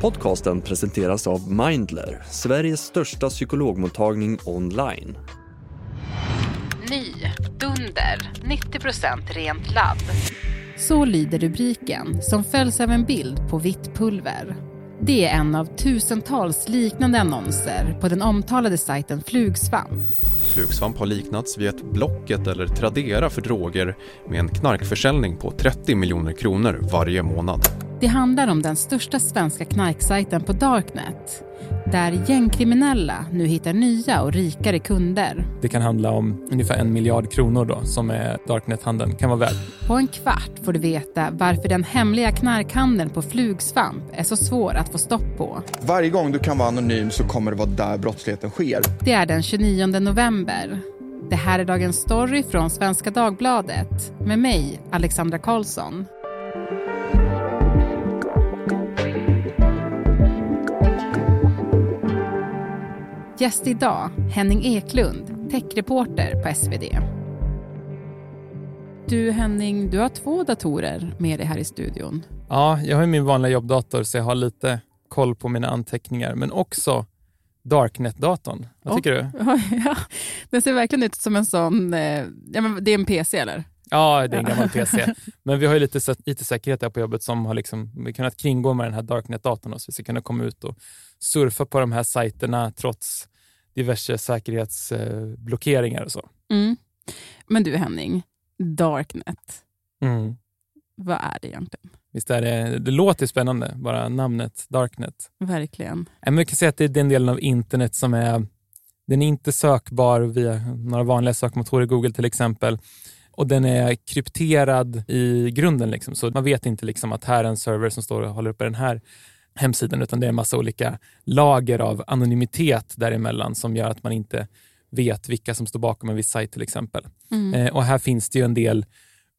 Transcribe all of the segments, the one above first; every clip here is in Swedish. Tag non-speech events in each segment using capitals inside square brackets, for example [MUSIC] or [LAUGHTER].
Podcasten presenteras av Mindler, Sveriges största psykologmottagning online. Ny, Dunder, 90% rent ladd. Så lyder rubriken som följs av en bild på vitt pulver. Det är en av tusentals liknande annonser på den omtalade sajten Flugsvamp. Flugsvamp har liknats vid ett Blocket eller Tradera för droger med en knarkförsäljning på 30 miljoner kronor varje månad. Det handlar om den största svenska knarksajten på Darknet där gängkriminella nu hittar nya och rikare kunder. Det kan handla om ungefär en miljard kronor då, som är Darknet-handeln kan vara värd. På en kvart får du veta varför den hemliga knarkhandeln på Flugsvamp är så svår att få stopp på. Varje gång du kan vara anonym så kommer det vara där brottsligheten sker. Det är den 29 november. Det här är dagens story från Svenska Dagbladet med mig, Alexandra Karlsson. Gäst idag, Henning Eklund, techreporter på SvD. Du Henning, du har två datorer med dig här i studion. Ja, jag har min vanliga jobbdator så jag har lite koll på mina anteckningar, men också Darknet-datorn. Vad tycker du? [LAUGHS] Ja, den ser verkligen ut som en sån, eh, ja, men det är en PC eller? Ja, det är en gammal PC. Men vi har ju lite IT-säkerhet här på jobbet som har liksom, kunnat kringgå med den här Darknet-datorn så vi ska kunna komma ut och surfa på de här sajterna trots diverse säkerhetsblockeringar och så. Mm. Men du Henning, Darknet, mm. vad är det egentligen? Visst är det, det låter spännande, bara namnet Darknet. Verkligen. Man kan säga att det är den delen av internet som är, den är inte sökbar via några vanliga sökmotorer, Google till exempel och den är krypterad i grunden. Liksom. Så man vet inte liksom att här är en server som står och håller uppe den här hemsidan, utan det är en massa olika lager av anonymitet däremellan som gör att man inte vet vilka som står bakom en viss sajt till exempel. Mm. Eh, och här finns det ju en del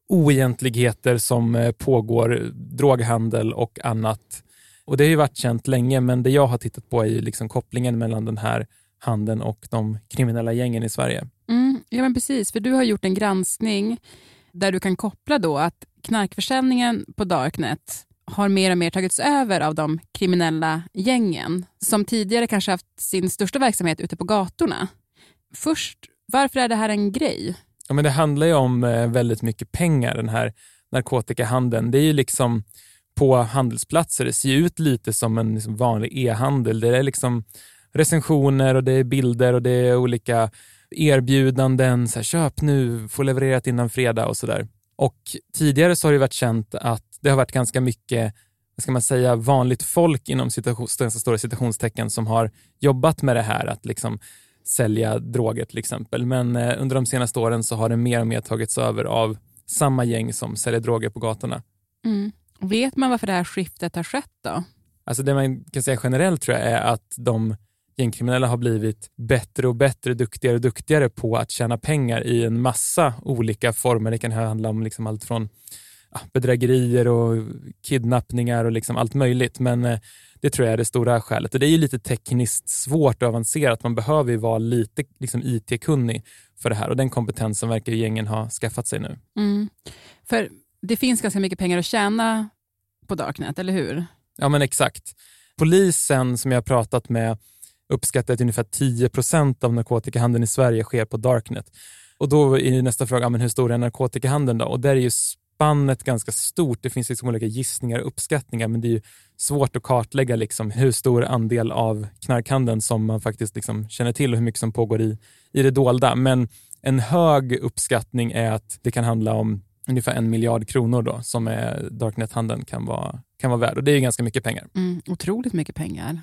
oegentligheter som eh, pågår, droghandel och annat. Och det har ju varit känt länge, men det jag har tittat på är ju liksom kopplingen mellan den här handeln och de kriminella gängen i Sverige. Mm, ja, men precis. För du har gjort en granskning där du kan koppla då att knarkförsäljningen på Darknet har mer och mer tagits över av de kriminella gängen som tidigare kanske haft sin största verksamhet ute på gatorna. Först, varför är det här en grej? Ja, men det handlar ju om eh, väldigt mycket pengar, den här narkotikahandeln. Det är ju liksom på handelsplatser, det ser ut lite som en liksom vanlig e-handel. Det är liksom recensioner och det är bilder och det är olika erbjudanden, så här, köp nu, få levererat innan fredag och sådär. Och tidigare så har det varit känt att det har varit ganska mycket vad ska man säga, vanligt folk inom citation, stora citationstecken som har jobbat med det här, att liksom sälja droger till exempel. Men eh, under de senaste åren så har det mer och mer tagits över av samma gäng som säljer droger på gatorna. Mm. Vet man varför det här skiftet har skett då? Alltså det man kan säga generellt tror jag är att de gängkriminella har blivit bättre och bättre, duktigare och duktigare på att tjäna pengar i en massa olika former. Det kan handla om liksom allt från bedrägerier och kidnappningar och liksom allt möjligt. Men eh, det tror jag är det stora skälet. Och det är ju lite tekniskt svårt och avancerat. Man behöver ju vara lite liksom, IT-kunnig för det här och den kompetensen verkar gängen ha skaffat sig nu. Mm. För det finns ganska mycket pengar att tjäna på Darknet, eller hur? Ja, men exakt. Polisen som jag har pratat med uppskattar att ungefär 10 procent av narkotikahandeln i Sverige sker på Darknet. Och då är nästa fråga, men hur stor är narkotikahandeln då? Och där är ju spannet ganska stort. Det finns liksom olika gissningar och uppskattningar, men det är svårt att kartlägga liksom hur stor andel av knarkhandeln som man faktiskt liksom känner till och hur mycket som pågår i, i det dolda. Men en hög uppskattning är att det kan handla om ungefär en miljard kronor då, som Darknet-handeln kan vara, kan vara värd. Och det är ganska mycket pengar. Mm, otroligt mycket pengar.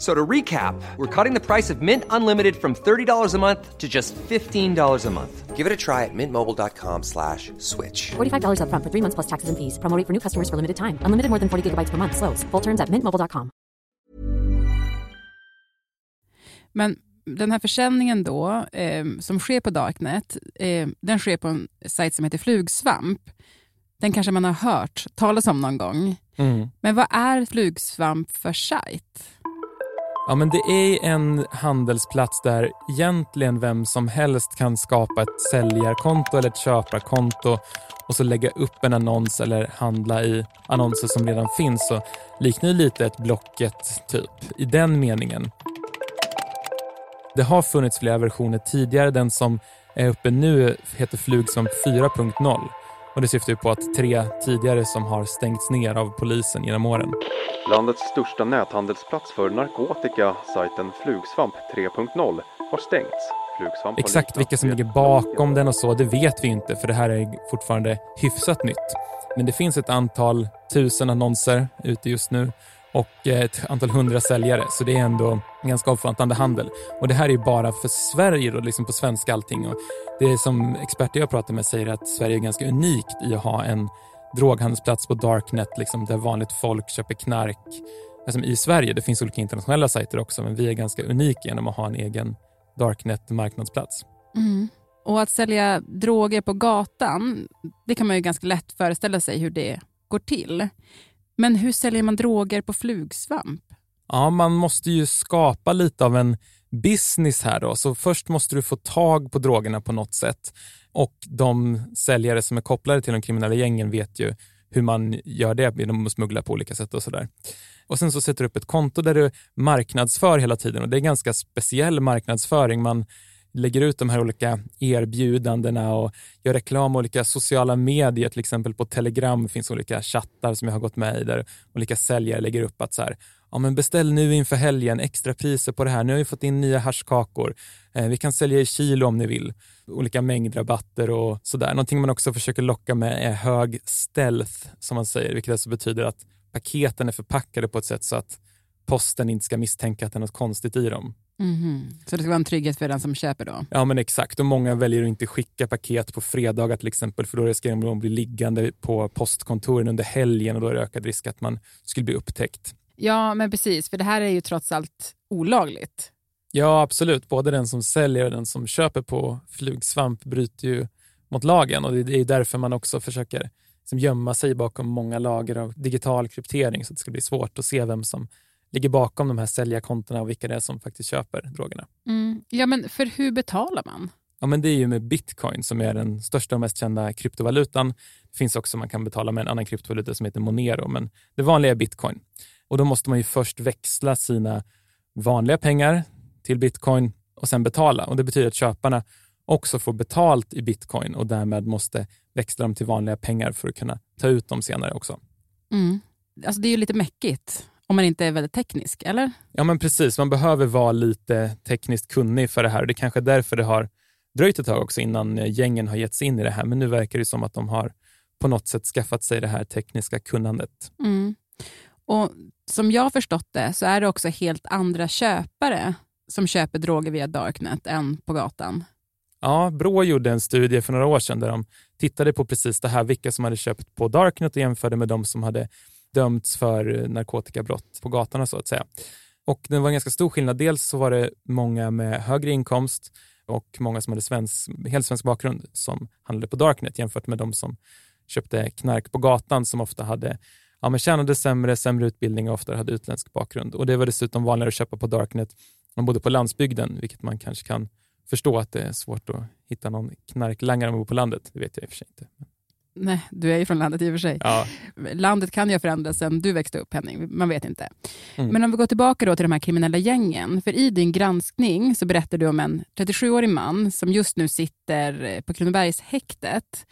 So to recap, we're cutting the price of Mint Unlimited from $30 a month to just $15 a month. Give it a try at mintmobile.com slash switch. $45 up front for three months plus taxes and fees. Promoting for new customers for limited time. Unlimited more than 40 gigabytes per month. Slows. Full terms at mintmobile.com. Men den här försäljningen då, eh, som sker på Darknet, eh, den sker på en sajt som heter Flugsvamp. Den kanske man har hört talas om någon gång. Mm. Men vad är Flugsvamp för sajt? Ja, men det är en handelsplats där egentligen vem som helst kan skapa ett säljarkonto eller ett köparkonto och så lägga upp en annons eller handla i annonser som redan finns. Så liknar ju lite ett Blocket typ i den meningen. Det har funnits flera versioner tidigare. Den som är uppe nu heter Flugsvamp 4.0 och det syftar ju på att tre tidigare som har stängts ner av polisen genom åren. Landets största näthandelsplats för narkotika, sajten Flugsvamp 3.0, har stängts. Flugsvamp Exakt vilka som ligger bakom den och så, det vet vi inte för det här är fortfarande hyfsat nytt. Men det finns ett antal tusen annonser ute just nu och eh, ett antal hundra säljare, så det är ändå en ganska omfattande handel. Och det här är ju bara för Sverige, då, liksom på svenska allting. Och det är som experter jag pratar med säger att Sverige är ganska unikt i att ha en droghandelsplats på Darknet, liksom, där vanligt folk köper knark. Alltså, I Sverige, det finns olika internationella sajter också, men vi är ganska unika genom att ha en egen Darknet-marknadsplats. Mm. Och att sälja droger på gatan, det kan man ju ganska lätt föreställa sig hur det går till. Men hur säljer man droger på Flugsvamp? Ja, man måste ju skapa lite av en business här då. Så först måste du få tag på drogerna på något sätt. Och de säljare som är kopplade till de kriminella gängen vet ju hur man gör det genom att smuggla på olika sätt och sådär. Och sen så sätter du upp ett konto där du marknadsför hela tiden och det är ganska speciell marknadsföring. Man lägger ut de här olika erbjudandena och gör reklam i olika sociala medier, till exempel på Telegram finns olika chattar som jag har gått med i där olika säljare lägger upp att så här, ja men beställ nu inför helgen, extra priser på det här, nu har vi fått in nya haschkakor, eh, vi kan sälja i kilo om ni vill, olika mängdrabatter och sådär. Någonting man också försöker locka med är hög stealth, som man säger, vilket alltså betyder att paketen är förpackade på ett sätt så att posten inte ska misstänka att det är något konstigt i dem. Mhm. Så det ska vara en trygghet för den som köper då? Ja men exakt och många väljer att inte skicka paket på fredagar till exempel för då riskerar de att bli liggande på postkontoren under helgen och då är det ökad risk att man skulle bli upptäckt. Ja, men precis, för det här är ju trots allt olagligt. Ja absolut, både den som säljer och den som köper på flugsvamp bryter ju mot lagen och det är därför man också försöker liksom gömma sig bakom många lager av digital kryptering så att det ska bli svårt att se vem som ligger bakom de här säljarkontona och vilka det är som faktiskt köper drogerna. Mm. Ja, men för hur betalar man? Ja, men det är ju med bitcoin som är den största och mest kända kryptovalutan. Det finns också man kan betala med en annan kryptovaluta som heter Monero, men det vanliga är bitcoin. Och då måste man ju först växla sina vanliga pengar till bitcoin och sen betala. Och Det betyder att köparna också får betalt i bitcoin och därmed måste växla dem till vanliga pengar för att kunna ta ut dem senare också. Mm. Alltså det är ju lite mäckigt om man inte är väldigt teknisk, eller? Ja, men precis. Man behöver vara lite tekniskt kunnig för det här och det är kanske är därför det har dröjt ett tag också innan eh, gängen har gett sig in i det här. Men nu verkar det som att de har på något sätt skaffat sig det här tekniska kunnandet. Mm. Och Som jag har förstått det så är det också helt andra köpare som köper droger via Darknet än på gatan. Ja, Brå gjorde en studie för några år sedan där de tittade på precis det här, vilka som hade köpt på Darknet och jämförde med de som hade dömts för narkotikabrott på gatorna så att säga. Och det var en ganska stor skillnad. Dels så var det många med högre inkomst och många som hade svensk, helt svensk bakgrund som handlade på Darknet jämfört med de som köpte knark på gatan som ofta hade ja, men tjänade sämre, sämre utbildning och ofta hade utländsk bakgrund. Och det var dessutom vanligare att köpa på Darknet man bodde på landsbygden, vilket man kanske kan förstå att det är svårt att hitta någon knarklangare om man bor på landet. Det vet jag i och för sig inte. Nej, du är ju från landet i och för sig. Ja. Landet kan ju ha förändrats sen du växte upp Henning, man vet inte. Mm. Men om vi går tillbaka då till de här kriminella gängen. För i din granskning så berättar du om en 37-årig man som just nu sitter på Kronobergshäktet.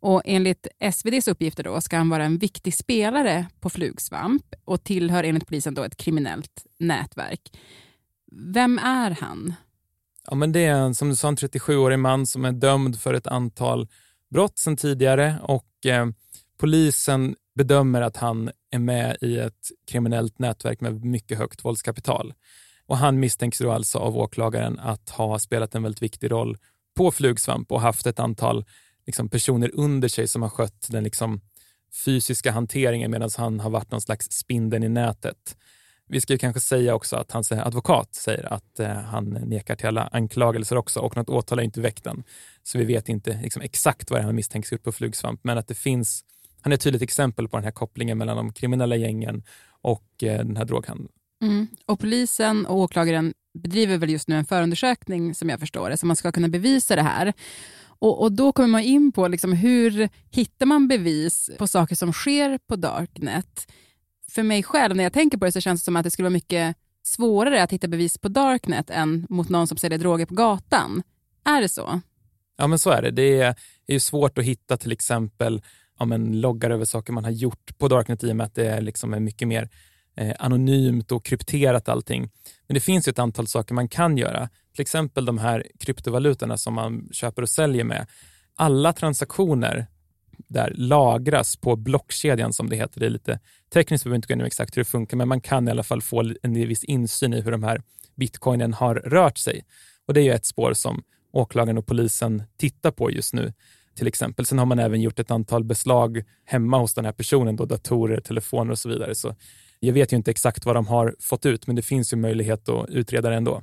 Och enligt SVDs uppgifter då ska han vara en viktig spelare på Flugsvamp och tillhör enligt polisen då ett kriminellt nätverk. Vem är han? Ja, men det är en, som du sa, en 37-årig man som är dömd för ett antal brott sedan tidigare och eh, polisen bedömer att han är med i ett kriminellt nätverk med mycket högt våldskapital. Och han misstänks då alltså av åklagaren att ha spelat en väldigt viktig roll på Flugsvamp och haft ett antal liksom, personer under sig som har skött den liksom, fysiska hanteringen medan han har varit någon slags spindeln i nätet. Vi ska ju kanske säga också att hans eh, advokat säger att eh, han nekar till alla anklagelser också och något åtal är inte väckt än. Så vi vet inte liksom, exakt vad han misstänks gjort på Flugsvamp, men att det finns han är ett tydligt exempel på den här kopplingen mellan de kriminella gängen och eh, den här droghandeln. Mm. Och polisen och åklagaren bedriver väl just nu en förundersökning som jag förstår det, så man ska kunna bevisa det här. Och, och Då kommer man in på liksom hur hittar man bevis på saker som sker på Darknet. För mig själv, när jag tänker på det, så känns det som att det skulle vara mycket svårare att hitta bevis på Darknet än mot någon som säljer droger på gatan. Är det så? Ja, men så är det. Det är, ju svårt att hitta till exempel ja, men loggar över saker man har gjort på Darknet i och med att det är, liksom är mycket mer eh, anonymt och krypterat allting. Men det finns ju ett antal saker man kan göra. Till exempel de här kryptovalutorna som man köper och säljer med. Alla transaktioner där lagras på blockkedjan som det heter. Det är lite tekniskt, vi behöver inte gå in exakt hur det funkar, men man kan i alla fall få en viss insyn i hur de här bitcoinen har rört sig. Och Det är ju ett spår som åklagaren och polisen tittar på just nu. Till exempel. Sen har man även gjort ett antal beslag hemma hos den här personen, då datorer, telefoner och så vidare. Så jag vet ju inte exakt vad de har fått ut, men det finns ju möjlighet att utreda det ändå.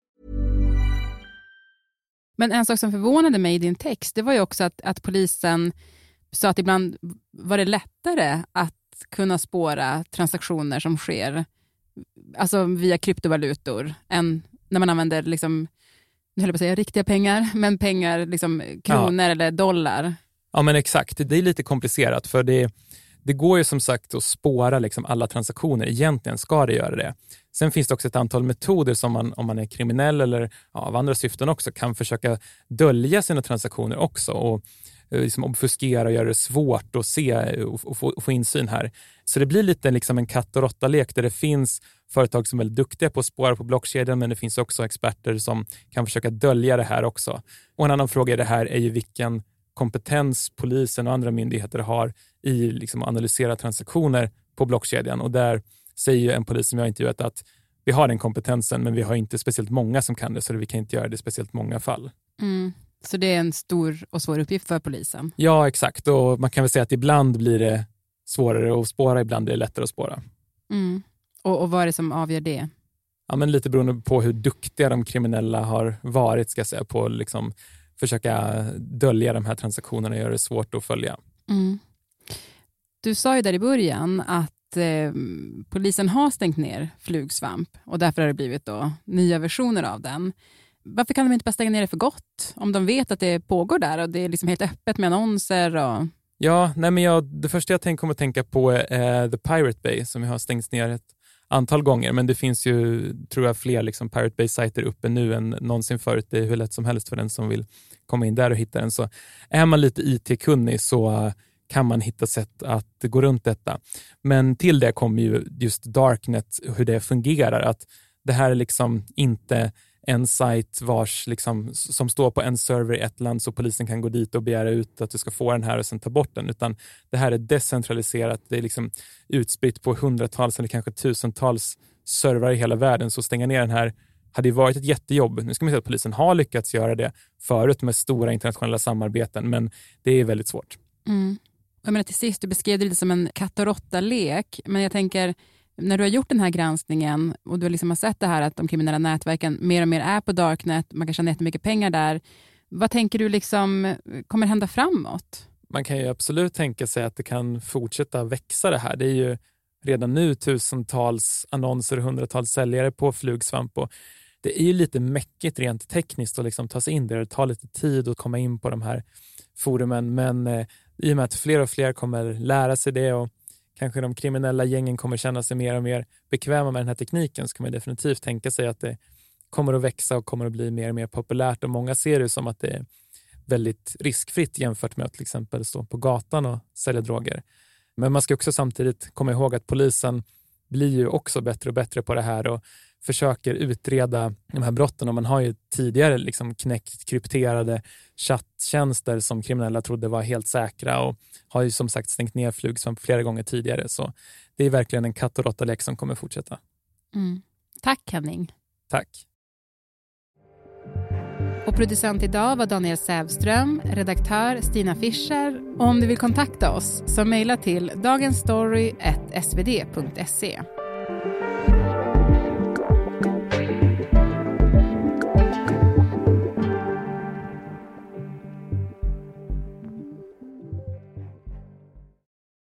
Men en sak som förvånade mig i din text, det var ju också att, att polisen sa att ibland var det lättare att kunna spåra transaktioner som sker alltså via kryptovalutor än när man använder, liksom, nu höll jag på att säga riktiga pengar, men pengar, liksom kronor ja. eller dollar. Ja men exakt, det är lite komplicerat för det, det går ju som sagt att spåra liksom alla transaktioner, egentligen ska det göra det. Sen finns det också ett antal metoder som man, om man är kriminell eller ja, av andra syften också, kan försöka dölja sina transaktioner också och eh, liksom obfuskera och göra det svårt att se eh, och, få, och få insyn här. Så det blir lite liksom en katt och råtta-lek där det finns företag som är väldigt duktiga på att spåra på blockkedjan, men det finns också experter som kan försöka dölja det här också. Och en annan fråga i det här är ju vilken kompetens polisen och andra myndigheter har i liksom att analysera transaktioner på blockkedjan. Och där säger en polis som jag intervjuat att vi har den kompetensen, men vi har inte speciellt många som kan det, så vi kan inte göra det i speciellt många fall. Mm. Så det är en stor och svår uppgift för polisen? Ja, exakt. Och man kan väl säga att ibland blir det svårare att spåra, ibland blir det lättare att spåra. Mm. Och, och vad är det som avgör det? Ja, men lite beroende på hur duktiga de kriminella har varit, ska säga, på att liksom försöka dölja de här transaktionerna och göra det svårt att följa. Mm. Du sa ju där i början att eh, polisen har stängt ner Flugsvamp och därför har det blivit då nya versioner av den. Varför kan de inte bara stänga ner det för gott? Om de vet att det pågår där och det är liksom helt öppet med annonser. Och... Ja, nej men jag, det första jag tänk, kommer att tänka på är eh, The Pirate Bay som har stängts ner ett antal gånger, men det finns ju, tror jag, fler liksom Pirate Bay-sajter uppe nu än någonsin förut. Det är hur lätt som helst för den som vill komma in där och hitta den. Så är man lite IT-kunnig så kan man hitta sätt att gå runt detta. Men till det kommer ju just Darknet, hur det fungerar. Att det här är liksom inte en sajt vars, liksom, som står på en server i ett land så polisen kan gå dit och begära ut att du ska få den här och sen ta bort den, utan det här är decentraliserat. Det är liksom utspritt på hundratals eller kanske tusentals servrar i hela världen, så stänga ner den här hade ju varit ett jättejobb. Nu ska man säga att polisen har lyckats göra det förut med stora internationella samarbeten, men det är väldigt svårt. Mm. Jag menar, till sist, du beskrev det lite som en katt och råtta-lek, men jag tänker, när du har gjort den här granskningen och du liksom har sett det här att de kriminella nätverken mer och mer är på Darknet, man kan tjäna jättemycket pengar där. Vad tänker du liksom kommer hända framåt? Man kan ju absolut tänka sig att det kan fortsätta växa det här. Det är ju redan nu tusentals annonser och hundratals säljare på Flugsvamp och det är ju lite mäckigt rent tekniskt att liksom ta sig in där. Det tar lite tid att komma in på de här forumen, men eh, i och med att fler och fler kommer lära sig det och kanske de kriminella gängen kommer känna sig mer och mer bekväma med den här tekniken så kan man definitivt tänka sig att det kommer att växa och kommer att bli mer och mer populärt och många ser det som att det är väldigt riskfritt jämfört med att till exempel stå på gatan och sälja droger. Men man ska också samtidigt komma ihåg att polisen blir ju också bättre och bättre på det här och försöker utreda de här brotten och man har ju tidigare liksom knäckt krypterade chatttjänster som kriminella trodde var helt säkra och har ju som sagt stängt ner Flugsvamp flera gånger tidigare. Så det är verkligen en katt och råtta-lek som kommer fortsätta. Mm. Tack Henning. Tack. Och producent idag var Daniel Sävström, redaktör Stina Fischer. Och om du vill kontakta oss så mejla till dagensstory.svd.se.